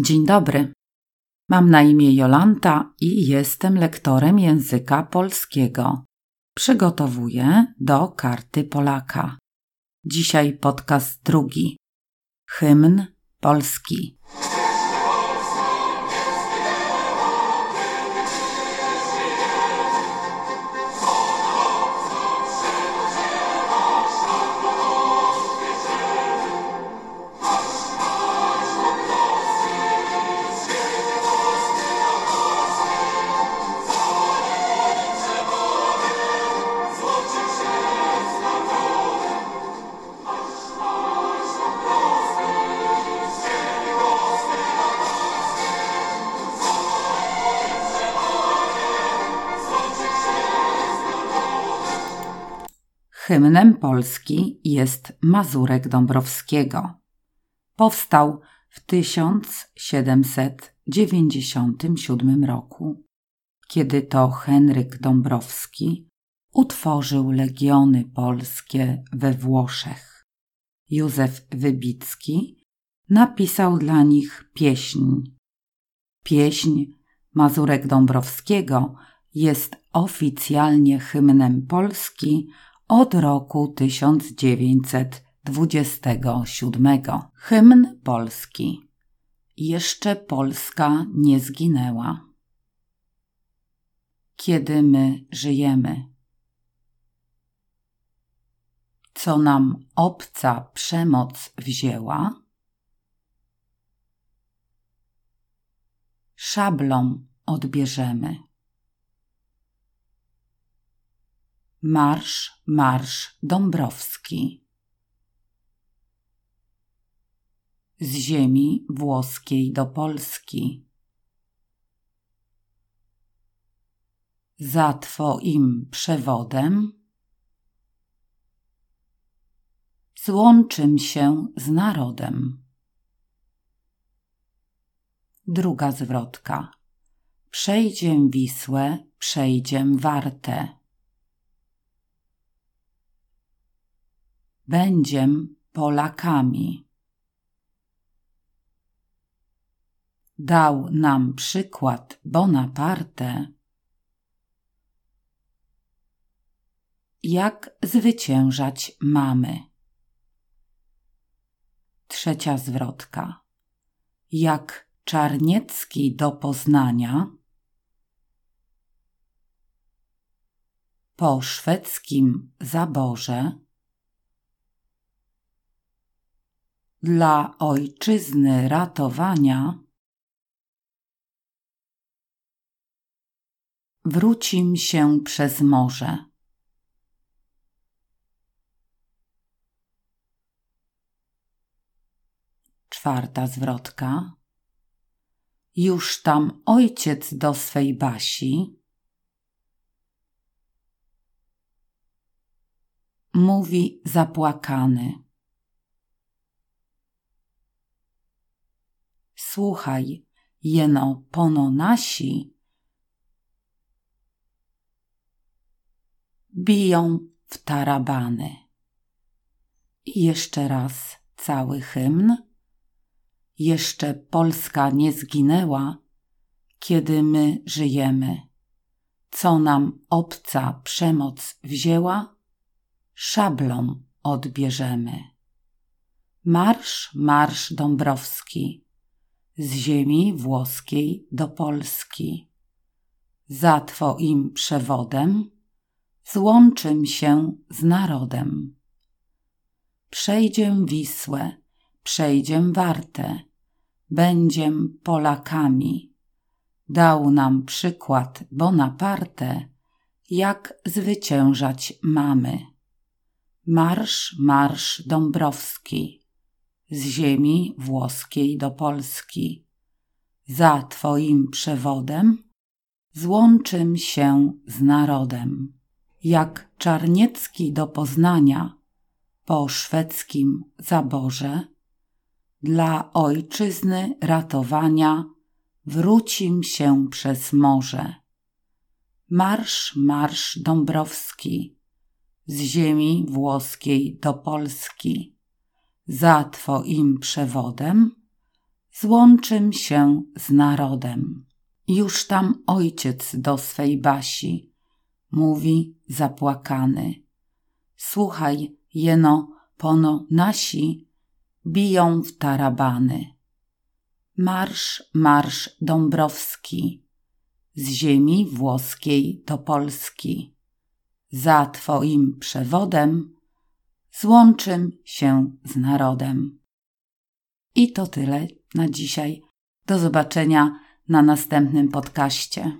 Dzień dobry. Mam na imię Jolanta i jestem lektorem języka polskiego. Przygotowuję do karty Polaka. Dzisiaj podcast drugi. Hymn polski. Hymnem Polski jest Mazurek Dąbrowskiego. Powstał w 1797 roku, kiedy to Henryk Dąbrowski utworzył legiony polskie we Włoszech. Józef Wybicki napisał dla nich pieśń. Pieśń Mazurek Dąbrowskiego jest oficjalnie hymnem Polski od roku 1927. Hymn Polski. Jeszcze Polska nie zginęła. Kiedy my żyjemy. Co nam obca przemoc wzięła? Szablą odbierzemy. Marsz, marsz Dąbrowski. Z ziemi włoskiej do Polski. Za Twoim przewodem złączym się z narodem. Druga zwrotka. Przejdziem Wisłę, przejdziem Wartę. Będziem Polakami. Dał nam przykład Bonaparte, jak zwyciężać mamy. Trzecia zwrotka. Jak Czarniecki do Poznania po szwedzkim zaborze dla ojczyzny ratowania, wrócim się przez morze. Czwarta zwrotka. Już tam ojciec do swej basi mówi zapłakany. Słuchaj, jeno pono nasi, biją w tarabany. I jeszcze raz cały hymn. Jeszcze Polska nie zginęła, kiedy my żyjemy. Co nam obca przemoc wzięła, szablą odbierzemy. Marsz, marsz Dąbrowski z ziemi włoskiej do Polski. Za Twoim przewodem złączym się z narodem. Przejdziem Wisłę, przejdziem Wartę, będziem Polakami. Dał nam przykład Bonaparte, jak zwyciężać mamy. Marsz, marsz Dąbrowski z ziemi włoskiej do Polski. Za Twoim przewodem złączym się z narodem. Jak Czarniecki do Poznania po szwedzkim zaborze, dla ojczyzny ratowania wrócim się przez morze. Marsz, marsz Dąbrowski z ziemi włoskiej do Polski za Twoim przewodem złączym się z narodem. Już tam ojciec do swej basi mówi zapłakany. Słuchaj, jeno, pono nasi biją w tarabany. Marsz, marsz dąbrowski, z ziemi włoskiej do Polski. Za Twoim przewodem złączym się z narodem. I to tyle na dzisiaj. Do zobaczenia na następnym podcaście.